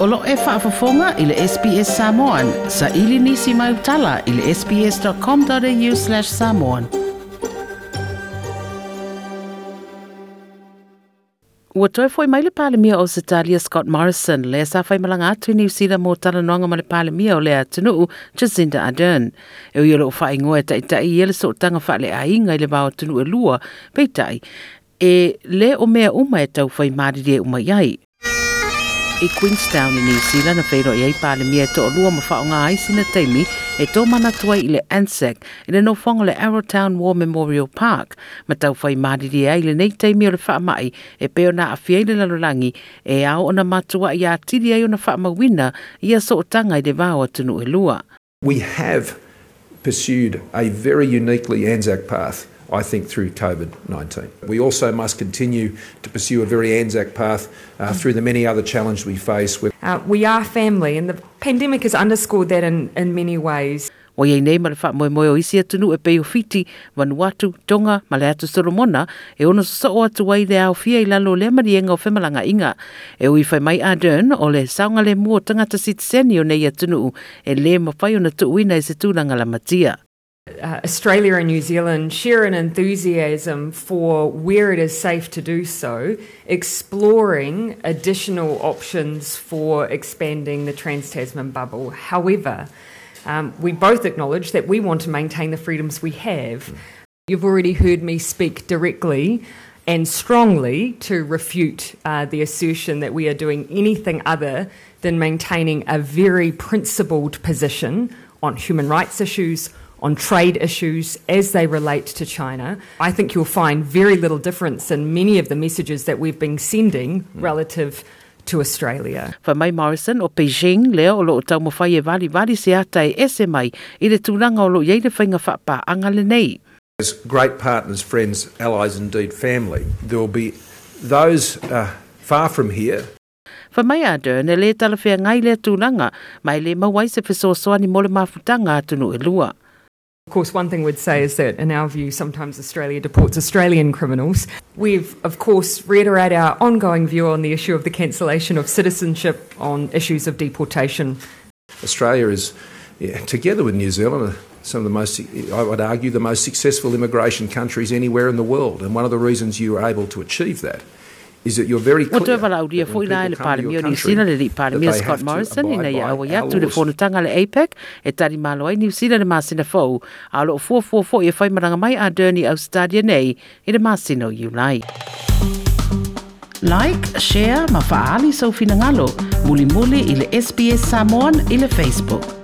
Olo e whaafafonga i le SPS Samoan. Sa ili nisi mai utala i le sps.com.au slash samoan. Ua toi foi mai le palemia o Sitalia Scott Morrison le sa fai malanga atu i New Zealand mo tala noanga ma le palemia o le atunu Jacinda Ardern. E ui iolo fai ngoe ta ita i ele so tanga fa le ainga i le vao tunu e lua peitai. E le o mea uma e tau fai mariri uma iai i Queenstown i New Zealand a whairo i ei pāle mia to lua ma whao ngā aisi na teimi e tō mana tuai i le ANZAC i le no le Arrowtown War Memorial Park ma tau whai mariri ai le nei teimi o le whaamai e peo na a fiei le lalolangi e au ona matua i a tiri ai ona whaamawina i a so tanga i le vāo atunu e lua. We have pursued a very uniquely Anzac path I think, through COVID 19. We also must continue to pursue a very Anzac path uh, through the many other challenges we face. With uh, we are family, and the pandemic has underscored that in, in many ways. O iei nei ma le wha moe moe o isi atunu e peo fiti, Vanuatu, Tonga, ma le atu Solomona, e ono sa o atu wai le au fia i lalo le marienga o whemalanga inga. E ui whai mai Ardern o le saunga le mua tangata sitseni o nei atunu e le ma whai o na tuuina i se tūlanga la matia. Uh, Australia and New Zealand share an enthusiasm for where it is safe to do so, exploring additional options for expanding the Trans Tasman bubble. However, um, we both acknowledge that we want to maintain the freedoms we have. You've already heard me speak directly and strongly to refute uh, the assertion that we are doing anything other than maintaining a very principled position on human rights issues on trade issues as they relate to China. I think you'll find very little difference in many of the messages that we've been sending relative to Australia. Fa mai Morrison o Beijing leo o lo tau mo fai e vali vali se ata e ese mai i le tūranga o lo iei le whainga whapa anga le nei. As great partners, friends, allies, indeed family, there will be those uh, far from here Fa mai a Dern e le tala whea ngai le tūranga mai le mawai se whesoasoa ni mole mafutanga atunu e lua. Of course, one thing we'd say is that, in our view, sometimes Australia deports Australian criminals. We've, of course, reiterate our ongoing view on the issue of the cancellation of citizenship on issues of deportation. Australia is, yeah, together with New Zealand, some of the most, I would argue, the most successful immigration countries anywhere in the world. And one of the reasons you are able to achieve that is that you're very clear. O te wala uria fo ina le pale mio ni sina le li Scott Morrison ina ia awa ia tu le fono tanga le APEC e tari malo ai sina le masina fo a lo fo fo e fai maranga mai a Derni au stadia nei i le masino you lai. Like, share, ma faali so fina ngalo, muli muli i le SBS Samoan i le Facebook.